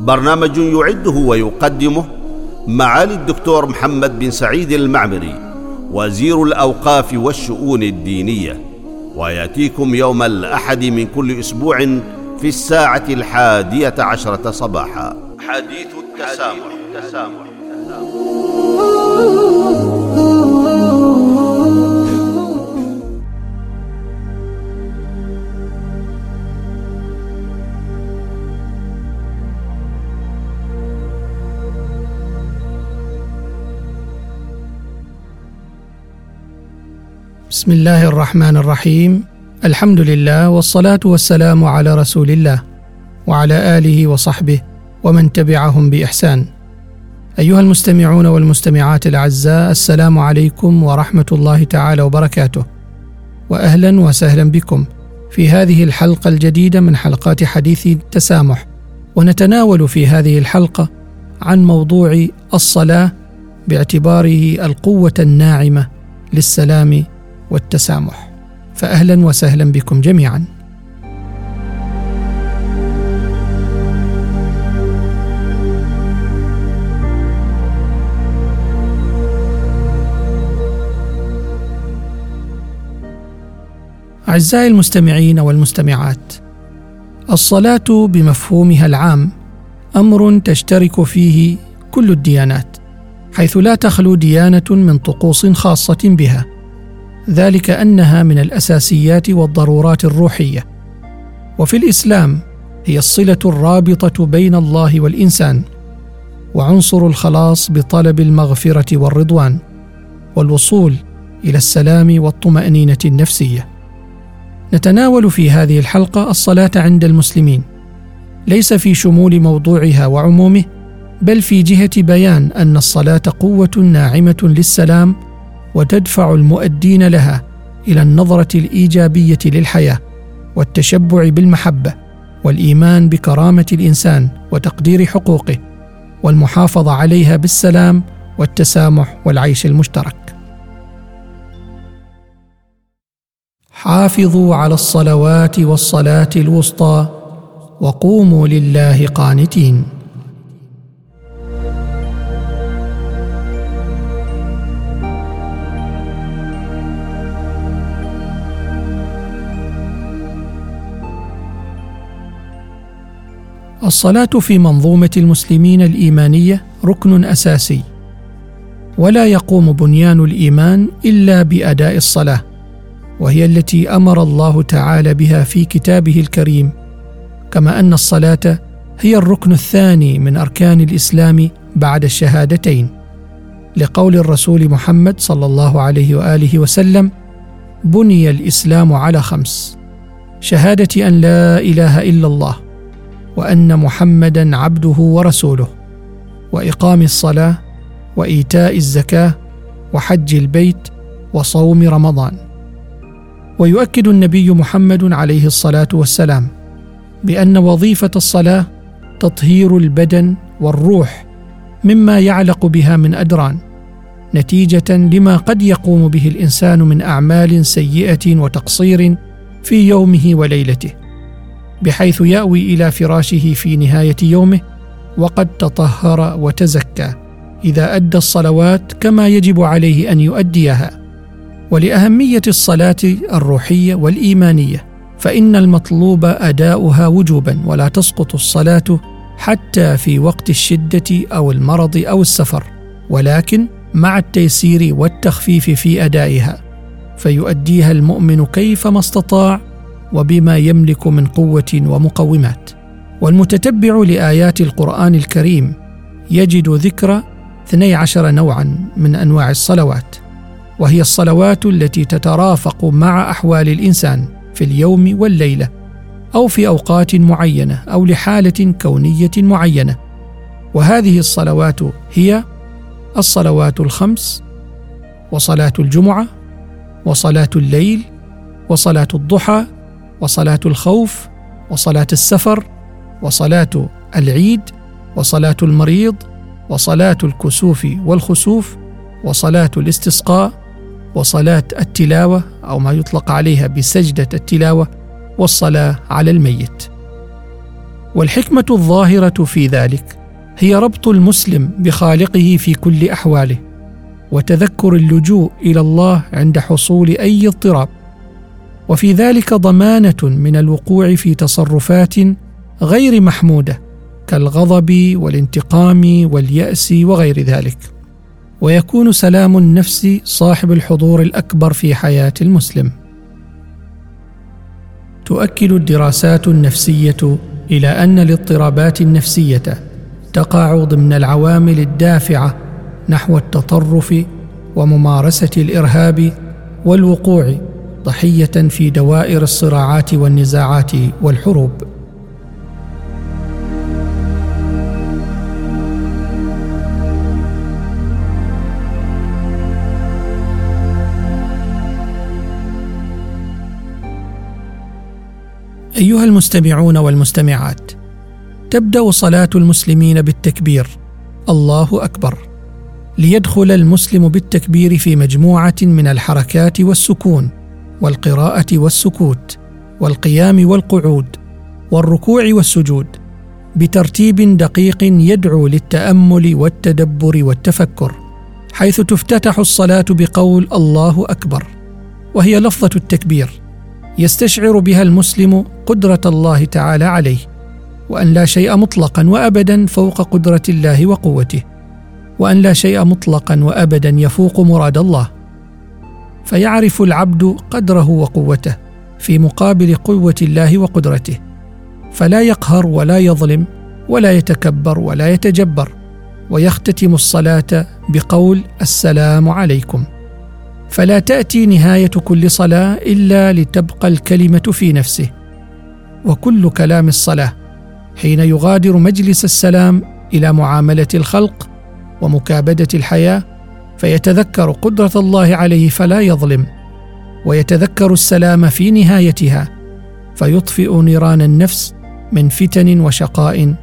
برنامج يعده ويقدمه معالي الدكتور محمد بن سعيد المعمري وزير الأوقاف والشؤون الدينية. ويأتيكم يوم الأحد من كل أسبوع في الساعة الحادية عشرة صباحا. حديث التسامح, التسامح. بسم الله الرحمن الرحيم الحمد لله والصلاه والسلام على رسول الله وعلى اله وصحبه ومن تبعهم باحسان ايها المستمعون والمستمعات الاعزاء السلام عليكم ورحمه الله تعالى وبركاته واهلا وسهلا بكم في هذه الحلقة الجديده من حلقات حديث التسامح ونتناول في هذه الحلقة عن موضوع الصلاه باعتباره القوه الناعمه للسلام والتسامح. فاهلا وسهلا بكم جميعا. أعزائي المستمعين والمستمعات الصلاة بمفهومها العام أمر تشترك فيه كل الديانات حيث لا تخلو ديانة من طقوس خاصة بها. ذلك أنها من الأساسيات والضرورات الروحية. وفي الإسلام هي الصلة الرابطة بين الله والإنسان وعنصر الخلاص بطلب المغفرة والرضوان والوصول إلى السلام والطمأنينة النفسية. نتناول في هذه الحلقة الصلاة عند المسلمين. ليس في شمول موضوعها وعمومه بل في جهة بيان أن الصلاة قوة ناعمة للسلام وتدفع المؤدين لها إلى النظرة الإيجابية للحياة والتشبع بالمحبة والإيمان بكرامة الإنسان وتقدير حقوقه والمحافظة عليها بالسلام والتسامح والعيش المشترك. حافظوا على الصلوات والصلاة الوسطى وقوموا لله قانتين. الصلاة في منظومة المسلمين الإيمانية ركن أساسي. ولا يقوم بنيان الإيمان إلا بأداء الصلاة وهي التي أمر الله تعالى بها في كتابه الكريم كما أن الصلاة هي الركن الثاني من أركان الإسلام بعد الشهادتين لقول الرسول محمد صلى الله عليه وآله وسلم بني الإسلام على خمس شهادة أن لا إله إلا الله وأن محمدا عبده ورسوله وإقام الصلاة وإيتاء الزكاة وحج البيت وصوم رمضان. ويؤكد النبي محمد عليه الصلاة والسلام بأن وظيفة الصلاة تطهير البدن والروح مما يعلق بها من أدران نتيجة لما قد يقوم به الإنسان من أعمال سيئة وتقصير في يومه وليلته. بحيث يأوي إلى فراشه في نهاية يومه وقد تطهر وتزكى إذا أدى الصلوات كما يجب عليه أن يؤديها. ولأهمية الصلاة الروحية والإيمانية فإن المطلوب أداؤها وجوبا ولا تسقط الصلاة حتى في وقت الشدة أو المرض أو السفر ولكن مع التيسير والتخفيف في أدائها. فيؤديها المؤمن كيفما استطاع وبما يملك من قوة ومقومات. والمتتبع لآيات القرآن الكريم يجد ذكر 12 نوعا من أنواع الصلوات وهي الصلوات التي تترافق مع أحوال الإنسان في اليوم والليلة أو في أوقات معينة أو لحالة كونية معينة. وهذه الصلوات هي الصلوات الخمس وصلاة الجمعة وصلاة الليل وصلاة الضحى وصلاة الخوف وصلاة السفر وصلاة العيد وصلاة المريض وصلاة الكسوف والخسوف وصلاة الاستسقاء وصلاة التلاوة أو ما يطلق عليها بسجدة التلاوة والصلاة على الميت. والحكمة الظاهرة في ذلك هي ربط المسلم بخالقه في كل أحواله وتذكر اللجوء إلى الله عند حصول أي اضطراب. وفي ذلك ضمانة من الوقوع في تصرفات غير محمودة كالغضب والانتقام واليأس وغير ذلك. ويكون سلام النفس صاحب الحضور الأكبر في حياة المسلم. تؤكد الدراسات النفسية إلى أن الاضطرابات النفسية تقع ضمن العوامل الدافعة نحو التطرف وممارسة الإرهاب والوقوع ضحية في دوائر الصراعات والنزاعات والحروب. أيها المستمعون والمستمعات تبدأ صلاة المسلمين بالتكبير. الله أكبر. ليدخل المسلم بالتكبير في مجموعة من الحركات والسكون. والقراءة والسكوت والقيام والقعود والركوع والسجود بترتيب دقيق يدعو للتأمل والتدبر والتفكر حيث تفتتح الصلاة بقول الله أكبر وهي لفظة التكبير يستشعر بها المسلم قدرة الله تعالى عليه وأن لا شيء مطلقا وابدا فوق قدرة الله وقوته وأن لا شيء مطلقا وابدا يفوق مراد الله. فيعرف العبد قدره وقوته في مقابل قوة الله وقدرته. فلا يقهر ولا يظلم ولا يتكبر ولا يتجبر ويختتم الصلاة بقول السلام عليكم. فلا تأتي نهاية كل صلاة إلا لتبقى الكلمة في نفسه. وكل كلام الصلاة حين يغادر مجلس السلام إلى معاملة الخلق ومكابدة الحياة فيتذكر قدرة الله عليه فلا يظلم ويتذكر السلام في نهايتها فيطفئ نيران النفس من فتن وشقاء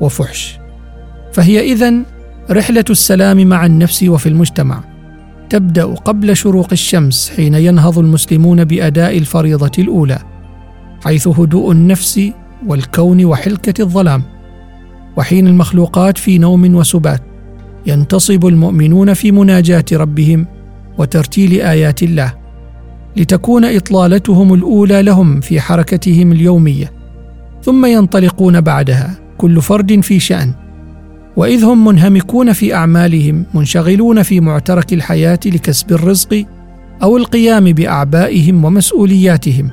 وفحش. فهي إذن رحلة السلام مع النفس وفي المجتمع. تبدأ قبل شروق الشمس حين ينهض المسلمون بأداء الفريضة الأولى حيث هدوء النفس والكون وحلكة الظلام. وحين المخلوقات في نوم وسبات. ينتصب المؤمنون في مناجاة ربهم وترتيل آيات الله لتكون إطلالتهم الأولى لهم في حركتهم اليومية ثم ينطلقون بعدها كل فرد في شأن. وإذ هم منهمكون في أعمالهم منشغلون في معترك الحياة لكسب الرزق أو القيام بأعبائهم ومسؤولياتهم.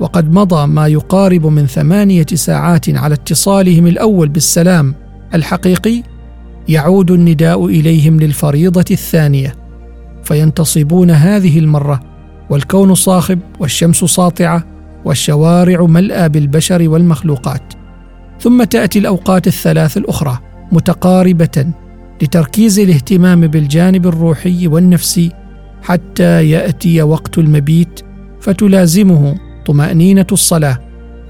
وقد مضى ما يقارب من ثمانية ساعات على اتصالهم الأول بالسلام الحقيقي يعود النداء إليهم للفريضة الثانية فينتصبون هذه المرة والكون صاخب والشمس ساطعة والشوارع ملأى بالبشر والمخلوقات. ثم تأتي الأوقات الثلاث الأخرى متقاربة لتركيز الاهتمام بالجانب الروحي والنفسي حتى يأتي وقت المبيت فتلازمه طمأنينة الصلاة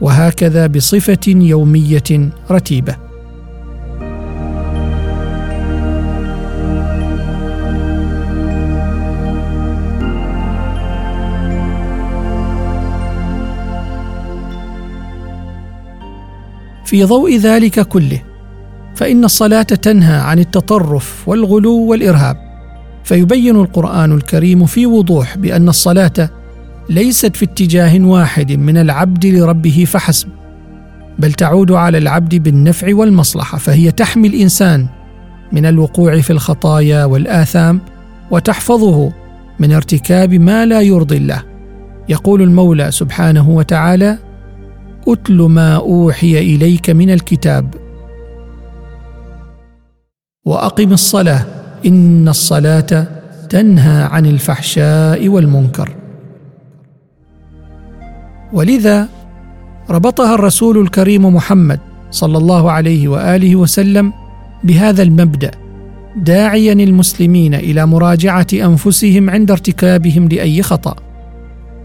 وهكذا بصفة يومية رتيبة. في ضوء ذلك كله فإن الصلاة تنهى عن التطرف والغلو والإرهاب فيبين القرآن الكريم في وضوح بأن الصلاة ليست في اتجاه واحد من العبد لربه فحسب بل تعود على العبد بالنفع والمصلحة فهي تحمي الإنسان من الوقوع في الخطايا والآثام وتحفظه من ارتكاب ما لا يرضي الله. يقول المولى سبحانه وتعالى أتل ما أوحي إليك من الكتاب. وأقم الصلاة إن الصلاة تنهى عن الفحشاء والمنكر. ولذا ربطها الرسول الكريم محمد صلى الله عليه وآله وسلم بهذا المبدأ داعيا المسلمين إلى مراجعة أنفسهم عند ارتكابهم لأي خطأ.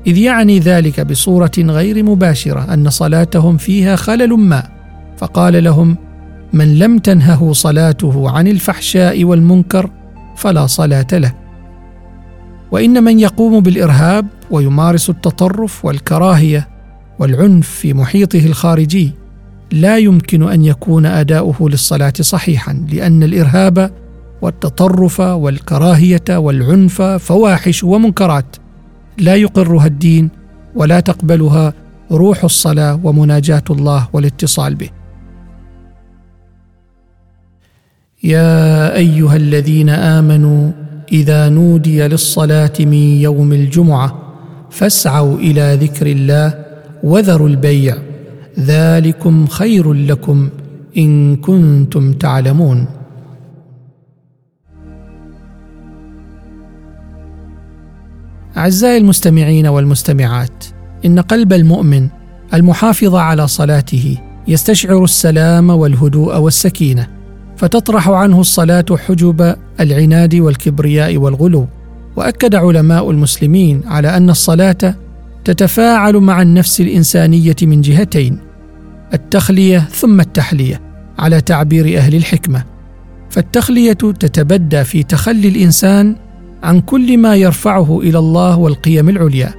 إذ يعني ذلك بصورة غير مباشرة أن صلاتهم فيها خلل ما فقال لهم من لم تنهه صلاته عن الفحشاء والمنكر فلا صلاة له. وإن من يقوم بالإرهاب ويمارس التطرف والكراهية والعنف في محيطه الخارجي لا يمكن أن يكون أداؤه للصلاة صحيحا لأن الإرهاب والتطرف والكراهية والعنف فواحش ومنكرات. لا يقرها الدين ولا تقبلها روح الصلاة ومناجاة الله والاتصال به. يا أيها الذين آمنوا إذا نودي للصلاة من يوم الجمعة فاسعوا إلى ذكر الله وذروا البيع. ذلكم خير لكم إن كنتم تعلمون. أعزائي المستمعين والمستمعات إن قلب المؤمن المحافظ على صلاته يستشعر السلام والهدوء والسكينة فتطرح عنه الصلاة حجب العناد والكبرياء والغلو. وأكد علماء المسلمين على أن الصلاة تتفاعل مع النفس الإنسانية من جهتين التخلية ثم التحلية على تعبير أهل الحكمة. فالتخلية تتبدى في تخلي الإنسان عن كل ما يرفعه إلى الله والقيم العليا.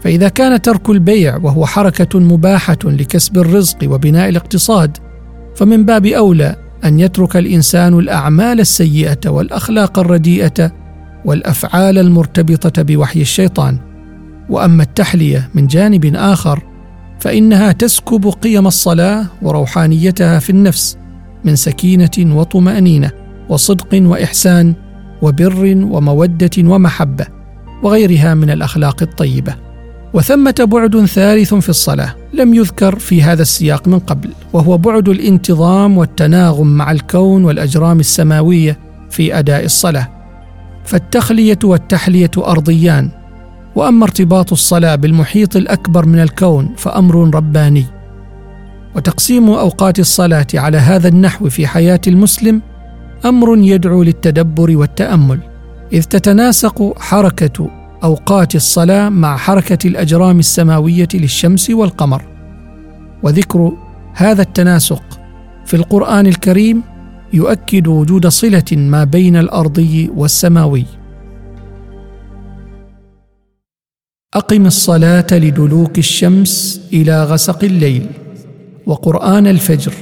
فإذا كان ترك البيع وهو حركة مباحة لكسب الرزق وبناء الاقتصاد فمن باب أولى أن يترك الإنسان الأعمال السيئة والأخلاق الرديئة والأفعال المرتبطة بوحي الشيطان. وأما التحلية من جانب آخر فإنها تسكب قيم الصلاة وروحانيتها في النفس من سكينة وطمأنينة وصدق وإحسان وبر ومودة ومحبة وغيرها من الأخلاق الطيبة. وثمة بعد ثالث في الصلاة لم يذكر في هذا السياق من قبل وهو بعد الانتظام والتناغم مع الكون والأجرام السماوية في أداء الصلاة. فالتخلية والتحلية أرضيان وأما ارتباط الصلاة بالمحيط الأكبر من الكون فأمر رباني. وتقسيم أوقات الصلاة على هذا النحو في حياة المسلم أمر يدعو للتدبر والتأمل إذ تتناسق حركة أوقات الصلاة مع حركة الأجرام السماوية للشمس والقمر. وذكر هذا التناسق في القرآن الكريم يؤكد وجود صلة ما بين الأرضي والسماوي. أقم الصلاة لدلوك الشمس إلى غسق الليل وقرآن الفجر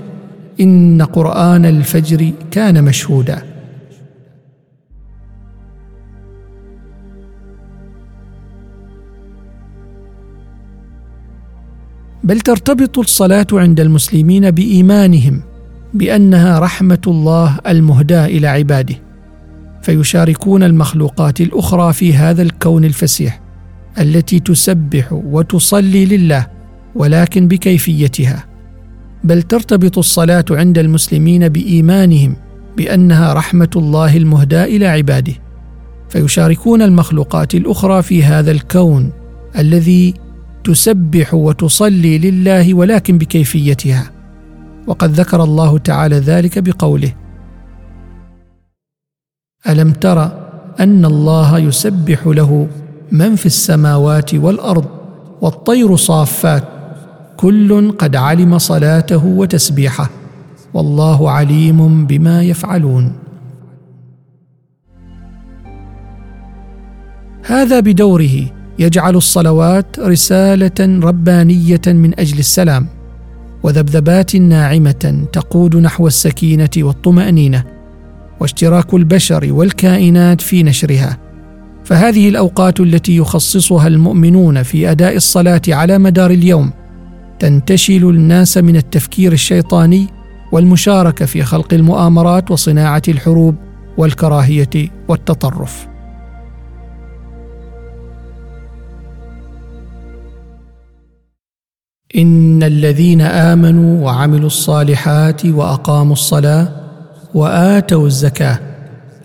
إن قرآن الفجر كان مشهودا. بل ترتبط الصلاة عند المسلمين بإيمانهم بأنها رحمة الله المهداة إلى عباده فيشاركون المخلوقات الأخرى في هذا الكون الفسيح التي تسبح وتصلي لله ولكن بكيفيتها. بل ترتبط الصلاة عند المسلمين بإيمانهم بأنها رحمة الله المهداة إلى عباده. فيشاركون المخلوقات الأخرى في هذا الكون الذي تسبح وتصلي لله ولكن بكيفيتها. وقد ذكر الله تعالى ذلك بقوله ألم تر أن الله يسبح له من في السماوات والأرض والطير صافات كل قد علم صلاته وتسبيحه والله عليم بما يفعلون. هذا بدوره يجعل الصلوات رسالة ربانية من أجل السلام وذبذبات ناعمة تقود نحو السكينة والطمأنينة واشتراك البشر والكائنات في نشرها. فهذه الأوقات التي يخصصها المؤمنون في أداء الصلاة على مدار اليوم تنتشل الناس من التفكير الشيطاني والمشاركة في خلق المؤامرات وصناعة الحروب والكراهية والتطرف. إن الذين آمنوا وعملوا الصالحات وأقاموا الصلاة وآتوا الزكاة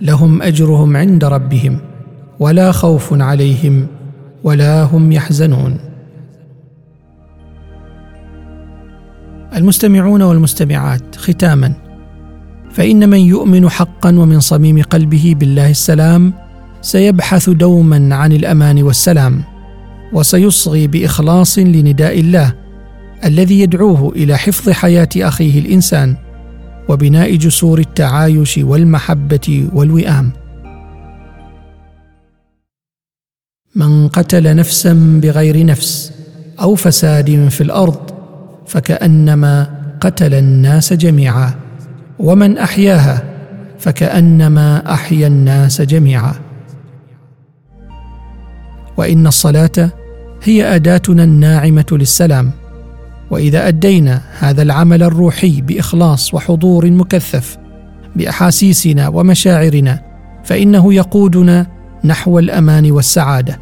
لهم أجرهم عند ربهم ولا خوف عليهم ولا هم يحزنون. المستمعون والمستمعات ختاما. فإن من يؤمن حقا ومن صميم قلبه بالله السلام سيبحث دوما عن الأمان والسلام وسيصغي بإخلاص لنداء الله الذي يدعوه إلى حفظ حياة أخيه الإنسان وبناء جسور التعايش والمحبة والوئام. من قتل نفسا بغير نفس أو فساد في الأرض فكأنما قتل الناس جميعا. ومن أحياها فكأنما أحيا الناس جميعا. وإن الصلاة هي أداتنا الناعمة للسلام. وإذا أدينا هذا العمل الروحي بإخلاص وحضور مكثف بأحاسيسنا ومشاعرنا فإنه يقودنا نحو الأمان والسعادة.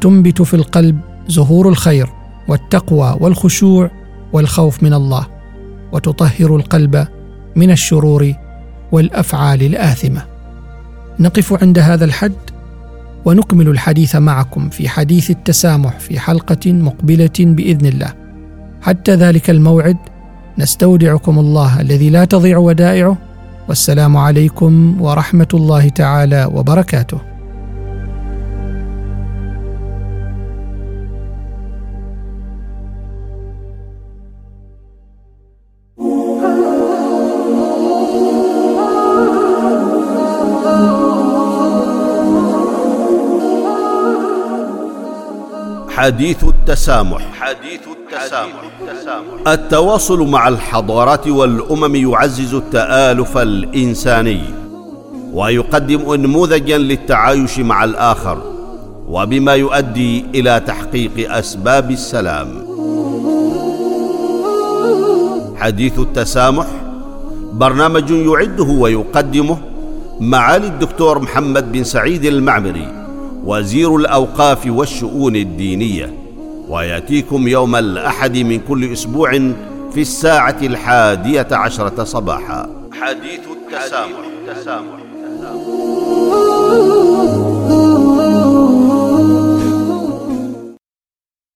تنبت في القلب زهور الخير والتقوى والخشوع والخوف من الله وتطهر القلب من الشرور والأفعال الآثمة. نقف عند هذا الحد ونكمل الحديث معكم في حديث التسامح في حلقة مقبلة بإذن الله. حتى ذلك الموعد نستودعكم الله الذي لا تضيع ودائعه. والسلام عليكم ورحمة الله تعالى وبركاته. حديث التسامح. حديث التسامح. التواصل مع الحضارات والأمم يعزز التآلف الإنساني ويقدم نموذجا للتعايش مع الآخر وبما يؤدي إلى تحقيق أسباب السلام. حديث التسامح برنامج يعده ويقدمه معالي الدكتور محمد بن سعيد المعمري. وزير الأوقاف والشؤون الدينية ويأتيكم يوم الأحد من كل أسبوع في الساعة الحادية عشرة صباحا حديث التسامح, التسامح. التسامح.